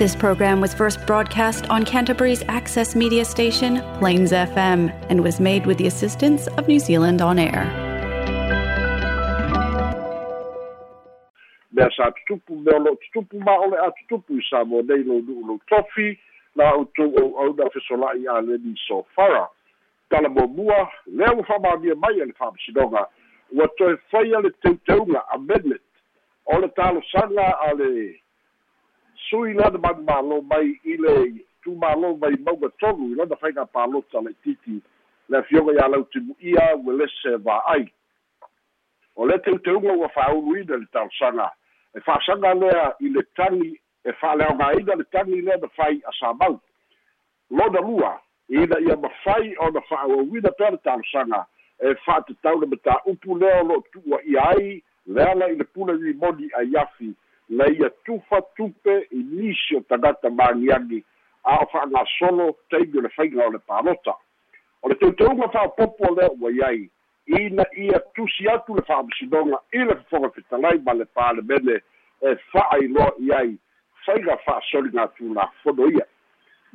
This program was first broadcast on Canterbury's access media station, Plains FM, and was made with the assistance of New Zealand On Air. sa lo ma ole nei lo tofi o tu o o na fesola'i a leni so fara tala mo mua mai a le fa'amasinoga ua toe faia le teuteuga amendment o le talosaga a le sui lana manumālō mai i le tumālō mai mauga tolu i lana faiga palota le titi. Le afioga iā lau timu'ia ua lese va'ai o le teuteuga ua fa'auluina le talosaga e fa'asaga lea i le tagi e fa'aleaogāina le tagi lea na fai asamau lona lua ina ia mafai ona fa'auauina pea le talosaga e fa'atatau le mataupu lea o lo'o tu'uaʻia ai lea la i le pule limoni ai afi na ia tufa tupe i nisi o tagata magiagi a o fa'agasolo taimi o le faiga o le palota o le teuteuga fa'apopo o lea ua iai ina ia tusi atu le fa'amasinoga i le fofoga fetalai ma le palemene e fa'ailoa i ai faiga fa'asoliga tulafono ia.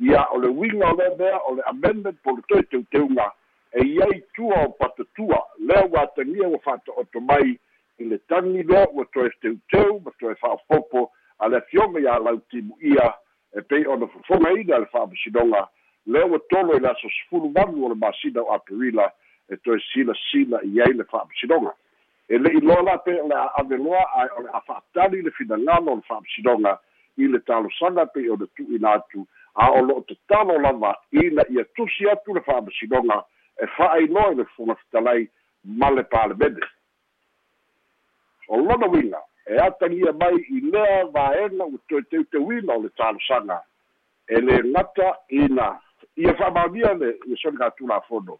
Ia o le uiga o le mea o le amendment po le toe teuteuga e iai tua o patatua lea ua atagia ua fa'ato'oto mai i le tagi lea ua toe teuteu ma toe fa'apopo a le afioga iā lau timu'ia e pei ona fofogaina le fa'amasinoga lea ua tolo i le aso sefulu malu o le masina o aperila e toe silasila i ai le fa'amasinoga e le'i loa la pe o le a'aveloa ae o le a fa'atali le finagalo o le fa'amasinoga i le talosaga pei ona tu'uina atu a o lo'o tatalo lava ina ia tusi atu le fa'amasinoga e fa'ailoa i le fofoga fetalai ma le palemene o lona uiga e atagia mai i lea vaega ua toe teuteuina o le talosaga e le gata ina ia fa'amamia le ia soli gatulafono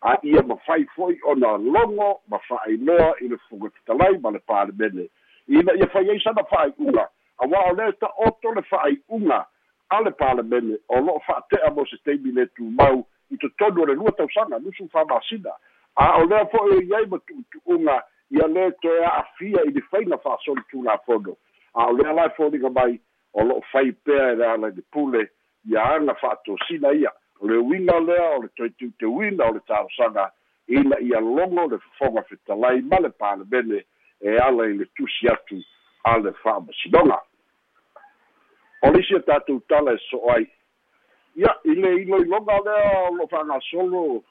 a ia mafai fo'i ona logo ma fa'ailoa i le fofogafitalai ma le palemene ina ia fai ai sana fa'ai'uga auā o lea ta'oto le fa'ai'uga a le palemene o lo'o fa'ate'a mo se taimi le tumau i totonu o le lua tausaga nusu fa'amasina a o lea fo'i iai ma tu'utu'uga ia lē toe a'afia i le faiga fa'asoli tulafono a o lae foliga mai o lo'o fai pea e le ala i le pule ia aga fa'atosina ia. O le uiga lea o le toe tiuteuina o le talosaga ina ia logo le fofoga fetalai ma le palemene e ala i le tusi atu a le fa'amasinoga o le isi a tatou tala e so ai. Ia i le iloiloga lea o lo fa'agasolo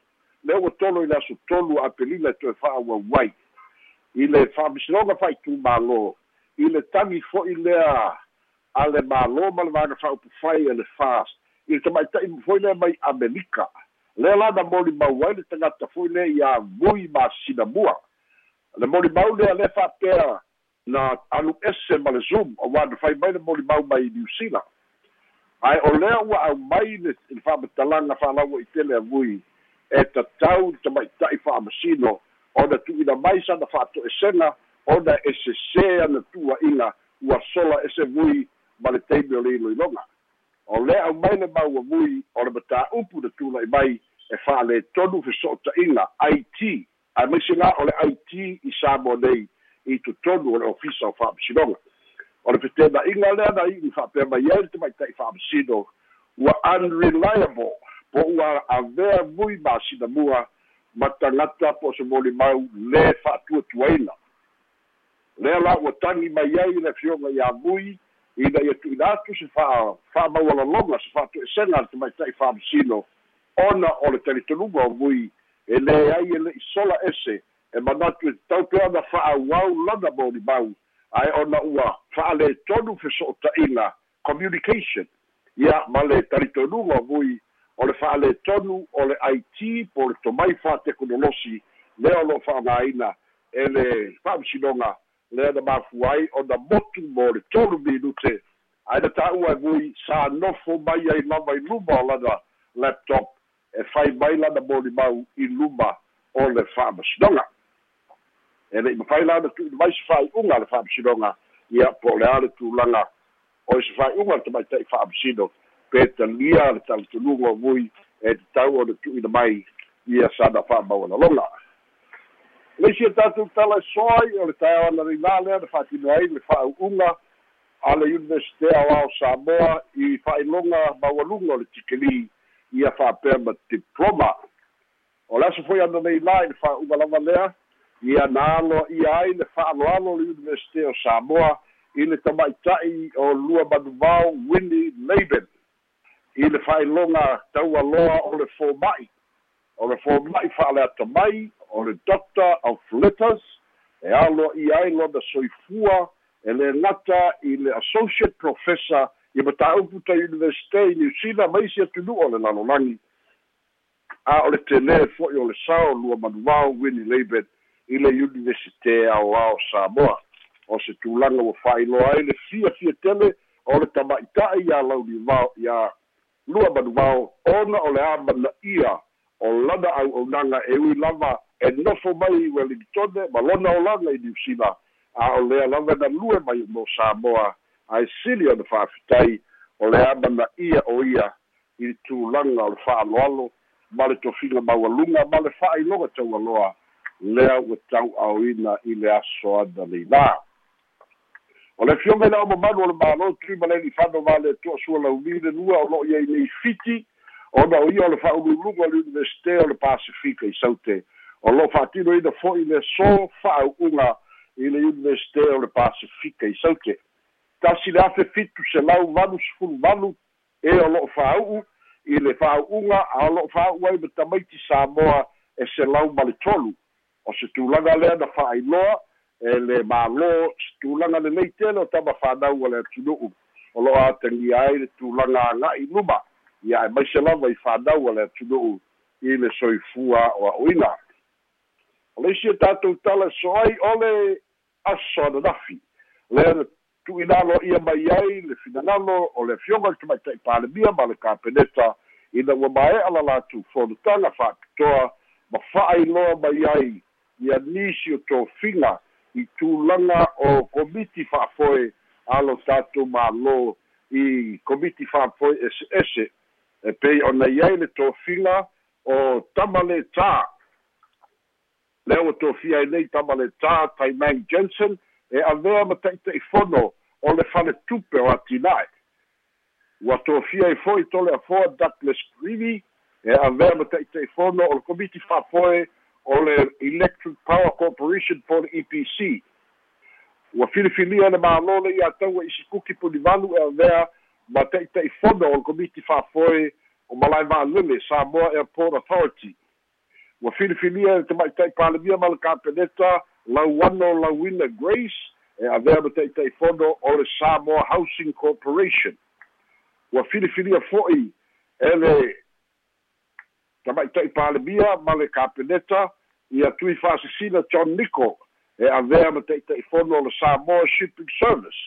lea ua tolo i le aso tolu a pelila e toe fa'auau ai i le fa'amasinoga fa'aitumālō i le tagi fo'i lea a le mālō ma le vaga fa'aupufai e le fast. I le tamaita'i foi lea mai amerika. Lea lana molimau ai le tagata foi lea iā vui masinamua le molimau lea le fa'apea na alu ese ma le zoom o ua fai mai le molimau mai new zealand. Ae o lea ua au mai le fa'amatalaga fa'alaua i tele avui e tatau tamaita'i fa'amasino ona tu'uina mai sana fa'ato'esega ona e sesē ana tu'ua'iga ua sola ese vui ma le taimi o le iloiloga o lea au mai le mauamui o le matā'upu na tula'i mai e fa'alētonu feso'ota'iga it ae maisega o le it i sa mo nei i totonu o le ofisa o fa'amasinoga o le fetena'iga lea na i'u fa'apea mai ai le tamaita'i fa'amasino ua unreliable po ua avea vui masinamua ma tagata po se molimau lē fa'atuatuaina lea la ua tagi mai ai le fioga iā vui ina ia tu'uina atu se fa'a fa'amaualaloga se fa'atu'esega le tamaita'i fa'amasino ona o le talitonuga o vui e lē ai e le'i sola ese e manatu e tatau pe ona fa'auau lana molimau ae ona ua fa'alētonu feso'ota'iga communication. Ia ma le talitonuga o vui o le fa'alētonu o le it po le tomai fa'atekonolosi lea o lo'o fa'agāina e le fa'amasinoga lea na mafua ai ona motu mo le tolu minute. Ae na ta'ua e vui sa nofo mai ai lava i luma o lana laptop e fai mai lana molimau i luma o le fa'amasinoga e le'i mafai lana tu'uina mai se fa'ai'uga le fa'amasinoga ia po le a le tulaga o i se fa'ai'uga le tamaita'i fa'amasino pe le talatunuga o vui e tatau o le tu'uina mai ia sana fa'amaualaloga leisi e tatou tala e soai o le taeoana leilā lea na fa'atino ai le fa'au'uga a le universite aoao samoa i fa'ailoga maualuga o le tikeli ia fa'apea ma diploma. O le aso foi ana nei la i le fa'auga lava lea ia na alo ia ai le fa'aloalo o le universite o samoa i le tama'ita'i o lua manuvao winnie laben i le fa'ailoga taualoa o le foma'i o le foma'i fa'aleata mai o le doctor of letters e alo i ai lona soifua e le gata i le associate professor i mataupu ta universite i new zealand ma isi atunu'u o le lalolagi a o le tele fo'i o le sao lua manuvao winnie laben i le universite aoao samoa. O se tulaga ua fa'ailoa ai le fia fia tele o le tama'ita'i iā laulivao iā lua manuvao ona o le a mana'ia o lana au'aunaga e ui lava e nofo mai wellingtone ma lona olaga i niusila a o lea lava na lue mai mo samoa. Ae sili ona fa'afitai o le a mana'ia o ia i tulaga o le fa'aloalo ma le tofiga maualuga ma le fa'ailoga taualoa lea ua tau'aoina i le aso ana leilā o le fioga i le oma manu o le mālo tui ma le lifano ma le to'asua laumile lua o lo'o iai nei fiti ona o ia o le fa'ululuga o le universite o le pasifika i saute. O lo fa'atino ina fo'i le so fa'au'uga i le universite o le pasifika i saute. Tasi le afe fitu se lau valu sefulu valu e o lo'o fa'au'u i le fa'au'uga a o lo'o fa'au'u ai ma tamaiti samoa e se lau ma le tolu. O se tulaga lea na fa'ailoa e le mālō se tulaga lelei tele o tama fanau o le atunu'u o lo'o atagia ai le tulaga aga'i luma ia e maise lava i fanau o le atunu'u i le soifua o a'uina o le isi e tatou tala so ai o le aso ananafi lea le tu'inalo ia mai ai le finagalo o le afioga le tamaita'i palemia ma le kapeneta. Ina ua mae'a la latou fonotaga fa'apitoa ma fa'ailoa mai ai. Ia nisi o tofiga i tulaga o komiti fa'afoe alo tatou mālō i komiti fa'afoe ese ese. E pei ona i ai le tofiga o tamaletā lea ua tofia ai nei tamaletā taimang jensen e avea ma ta'ita'ifono o le faletupe o atinae ua tofia ai fo'i tole afoa douglas greeny e avea ma ta'ita'ifono o le komiti fa'afoe o le electric power corporation po le epc ua filifilia le mālō le ia taua isi kuki pulivalu e avea ma ta'ita'ifono o le komiti fa'afoe o malai va'alele samoa airport authority. Ua filifilia le tamaʻitaʻi palemia ma le kapeneta lauano lauina grace e avea ma taʻitaʻifono o le samoa housing corporation. Ua filifilia fo'i e le tamaʻitaʻi palemia ma le kapeneta ia tui fa'asisina john nico e avea ma taʻitaʻifono o le samoa shipping service.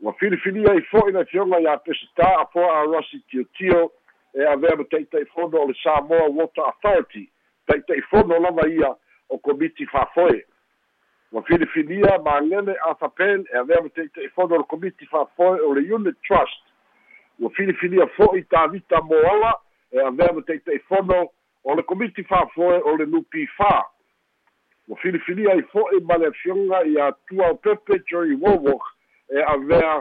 Ua filifilia ai fo'i le fioga iā pesitā afoa a rossi tiotio e avea ma taʻitaʻifono o le samoa water authority. Taʻitaʻifono lava ia o komiti fa'afoe ua filifilia magele afapel e avea ma taʻitaʻifono o le komiti fa'afoe o le unit trust. Ua filifilia fo'i tavita moala e avea ma taʻitaʻifono o le komiti fa'afoe o le nupi fā ua filifilia ai fo'i ma le afioga iā tua o pepe joy wowok e avea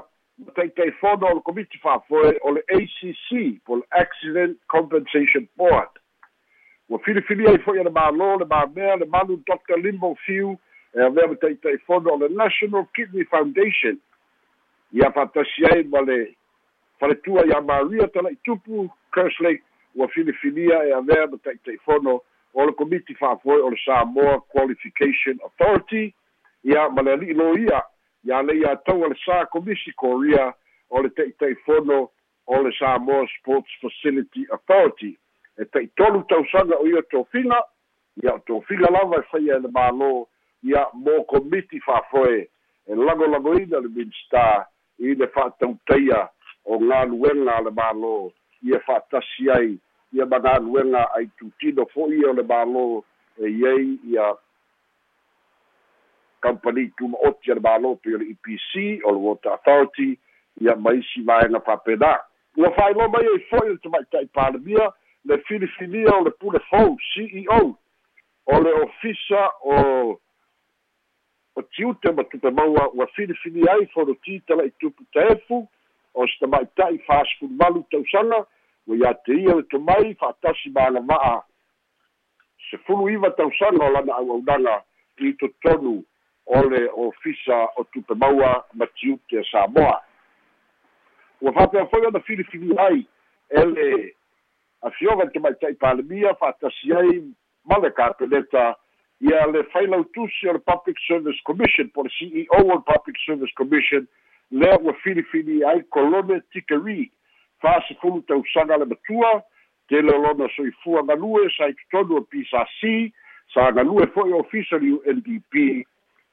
ma taʻitaʻifono o le komiti fa'afoe o le acc po le accident compensation board. Ua filifilia ai fo'i ana mālō le mamea le malu dr limbo fiu. E avea ma taʻitaʻifono o le national kidney foundation. Ia fatasi ai ma le faletua iā maria tala'i tupu kerslake ua filifilia e avea ma taʻitaʻifono o le komiti fa'afoe o le samoa qualification authority. Ia ma le ali'i lo ia ia le ia tau le sa komisi korea o le taʻitaʻifono o le samoa sports facility authority. E taʻitolu tausaga o ia tofiga ia o tofiga lava e faia e le mālō ia mo komiti fa'afoe e lagolagoina le minista i le fa'atautaia o galuega a le mālō ia fa'atasi ai ia ma galuega ai tutino fo'i o le mālō e iai ia company tumaoti a le mālō pe o le epc o le water authority ia ma isi vaega fa'apena ua fa'ailoa mai ai fo'i le tamaʻitaʻi palemia le filifilia o le pule fou ceo o le ofisa o o tiute ma tupe maua ua filifili ai foloti tala i tupu taefu o se tamaʻitaʻi fasfulumalu tausaga ua iā te ia le tomai fa'atasi malava'a se fulu iva tausaga o lana auaunaga i totonu o le ofisa o tupe maua ma tiute samoa. Ua fa'apea foi ona filifili ai e le afioga le tamaʻitaʻi palemia fa'atasi ai ma le kapeleta ia le failautusi o le public service commission po le ceo o le public service commission lea ua filifili ai kolone tikeri fa'asefulu tausaga le matua tele olona soifua galue sai totonu o pisasi sa galue fo'i official undp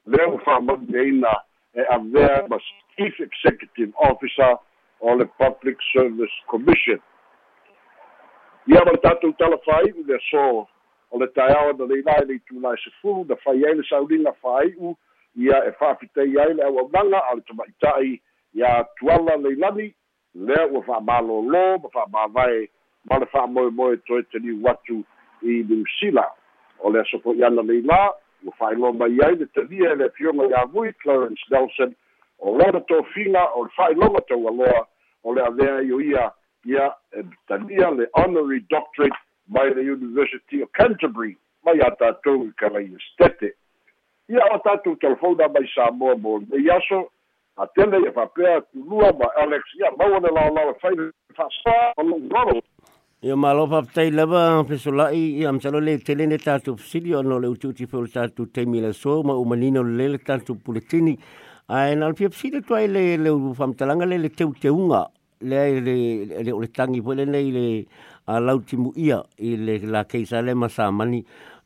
lea ua fa'amanuiaina e avea ma chief executive officer o le public service commission. Ia ma le tatou talafai'u le so o le taeao na leilā i le sefulu na fai ai le sauliga fāi'u ia e fa'afitei ai le auaunaga a le tamaʻita'i ia tuala leilani lea ua fa'amālōlō ma fa'amāvae ma le fa'amoemoe toe taliu atu i niusila o le aso fo'i ana leilā ua fa'ailoa mai ai le talia e le afioga iavui clarence nelson. O lona tofiga o le fa'ailoga taualoa o le avea io ia ia e talia le honorary doctorate mai le University of Canterbury mai a tātou i kalai estete. Ia o tātou telefona mai Samoa mo le iaso, a tele ia whapea tulua ma Alex, ia maua le lao lao whai whasa o long roro. Ia malo paptai lava pesolai ia amsalo le tele ne tātou fsili o no le ututi fo le tātou teimi le so ma umanino le le tātou puletini. Ai na le fsili tuai le le whamtalanga le le teu teunga le le le o le tangi po le nei le a lau timu ia i le la keisa le masa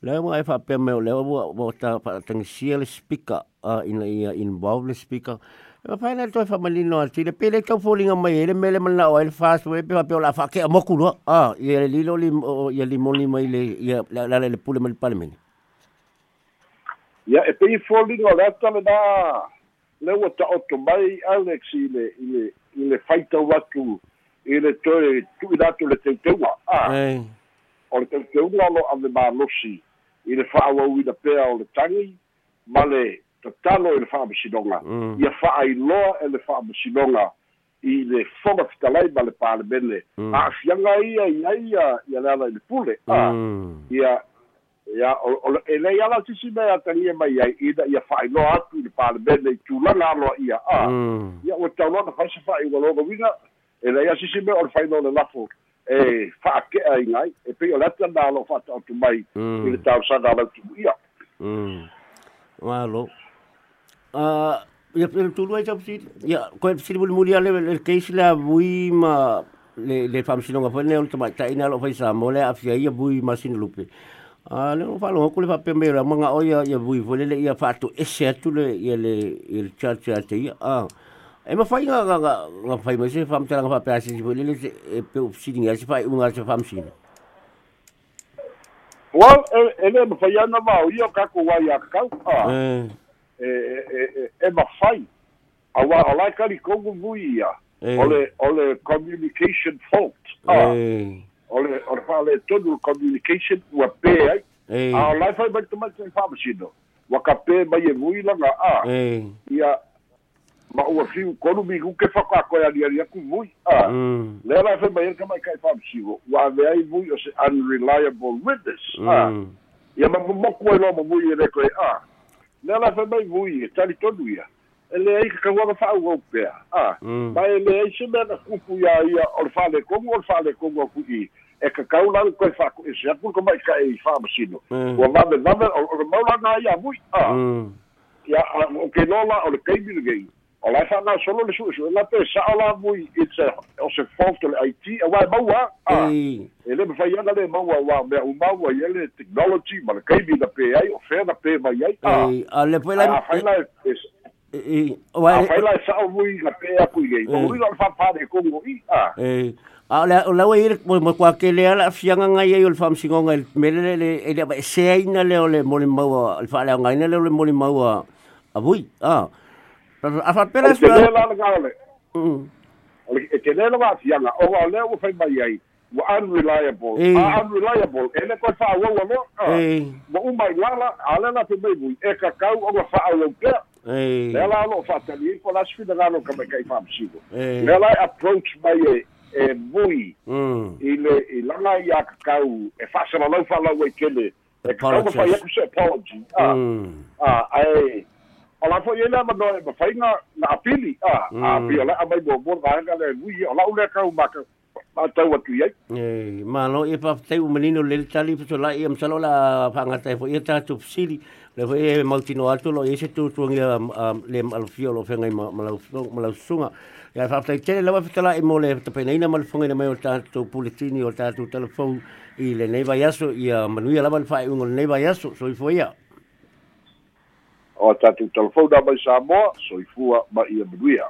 Le mo e whapea meo le o mo ta tangi sia le speaker uh, in ia involve le speaker. E whapai na toi whamani no ati le pele kau fōlinga mai le mele mana o fast we pe whapea la whake a moku roa. Ah, i le lilo li ia li moni mai le ia la le pule mai palemeni. Ia e pei fōlinga le na le ua ta oto mai Alex i le i le i le whaita watu i le toe tui natu le teuteua. Ah, o le teuteunga lo ave mālosi i le whaawau i na pea o le tangi, ma le tatalo i le whaabasinonga. Mm. Ia whaailoa e le whaabasinonga i le whonga fitalai ma le pālemene. Mm. A fianga ia ia ia ia lana i le pule. Ah, mm. ia ia o e lei ala tisi mea tangia mai ai ida ia whaailoa atu i le pālemene i tūlanga aloa ia. Mm. ia o taulona whaisa whaaiwaloga winga e lei asisi me o le faino le lafo e fa'ake'a i gai e pei o le ata na lo fa'ata'otu mai i le tausaga a lautu'uia malo a ia pe tulu ai tapsi ia ko sili muli muli ale le keisi la bui ma le le famsino nga fane o tama ta ina lo fai sa mo le afia ia bui ma sin lupe. A le no falo ko le fa pe mera manga o ia ia bui fo le ia fa tu ese atu le ia le il chacha te ia. A E ma fai nga nga nga fai ma se fam tanga fa pe asi si le e pe sitting asi fai unga se fam sin. Well, e le ma fai ana ma io ka ko wai a kau. E e e ma fai. A wa o lai kari kongu vui ia. O le o le communication fault. E o le o le fa le todo communication wa pe ai. A o lai fai ba te mai te fam sino. Wa ka pe mai e vui langa a. Ia ma ua fiu konu mi ku ke whaka koe ali ali aku vui. Ah, mm. Lea lai whai mai ka mai kai whamsigo. Wa ave ai vui o se unreliable witness. Ah, ia ma moku e loma vui e reko e ah. Lea lai whai mai vui e tali tonu ia. E le ai ka waka whau au pēa. Ah, ma e le ai se mea na kupu ia ia o le whale kongu o le whale kongu a kui. E ka kaulang koe whako e se aku ka mai ka e whamasino. Wa vame vame o le maulanga ia vui. Ah, ia o ke lola o le keimi le gei. O lai whanga solo le suesu, la pe sa ala mui, it's a, o se fault le IT, a wai maua, a, e le mwhai anga le maua wa, mea u maua i ele technology, ma le kaimi na pe ai, o whea na pe mai ai, a, le pwela, a whaila e, a whaila e sa o mui na pe a kui gei, o whapare kongo i, a, a le o lawa i mo mo kwa ke le ala fianga ngai ai o le fam singonga me le le e le se ai na le o le mo le maua le fa le ngai le o le mo le maua. A vui ah a fa pera se la la ga le. Mm. E ke le la fianga. O wa le o fai mai ai wa unreliable. A unreliable. E le koe fa'auaua loa ma uma i lala a le la pe mai mui e kakau oga fa'auau pea lea la lo'o fa'ataliai po lasfinagalo ka mai kai fa'amasino lea la approach mai e e mui. I le i langa i a kakau e fa'asalalau fa'alau ai kele e kakau ma fai aku se apology. A a ae o la fo yele ma no e mawhaiga na apili. A a pia la mai bo bo ga ga le lui o la ule ka u maka ma tau atu ye e ma no e pa tau menino le tali so la e msalo la fo e ta tu sili. Le fo e mautino alto lo e se tu tu ngia le al fio lo fenga ma ma ma la sunga ya fa tai tele la fa la e mo le te pena ina mal fonga na mai o ta tu puletini o ta tu telefon i le neva yaso i a manuia la mal fa un neva yaso so i fo ia o tatou talafou na mai sa moa soifua ma ia manuia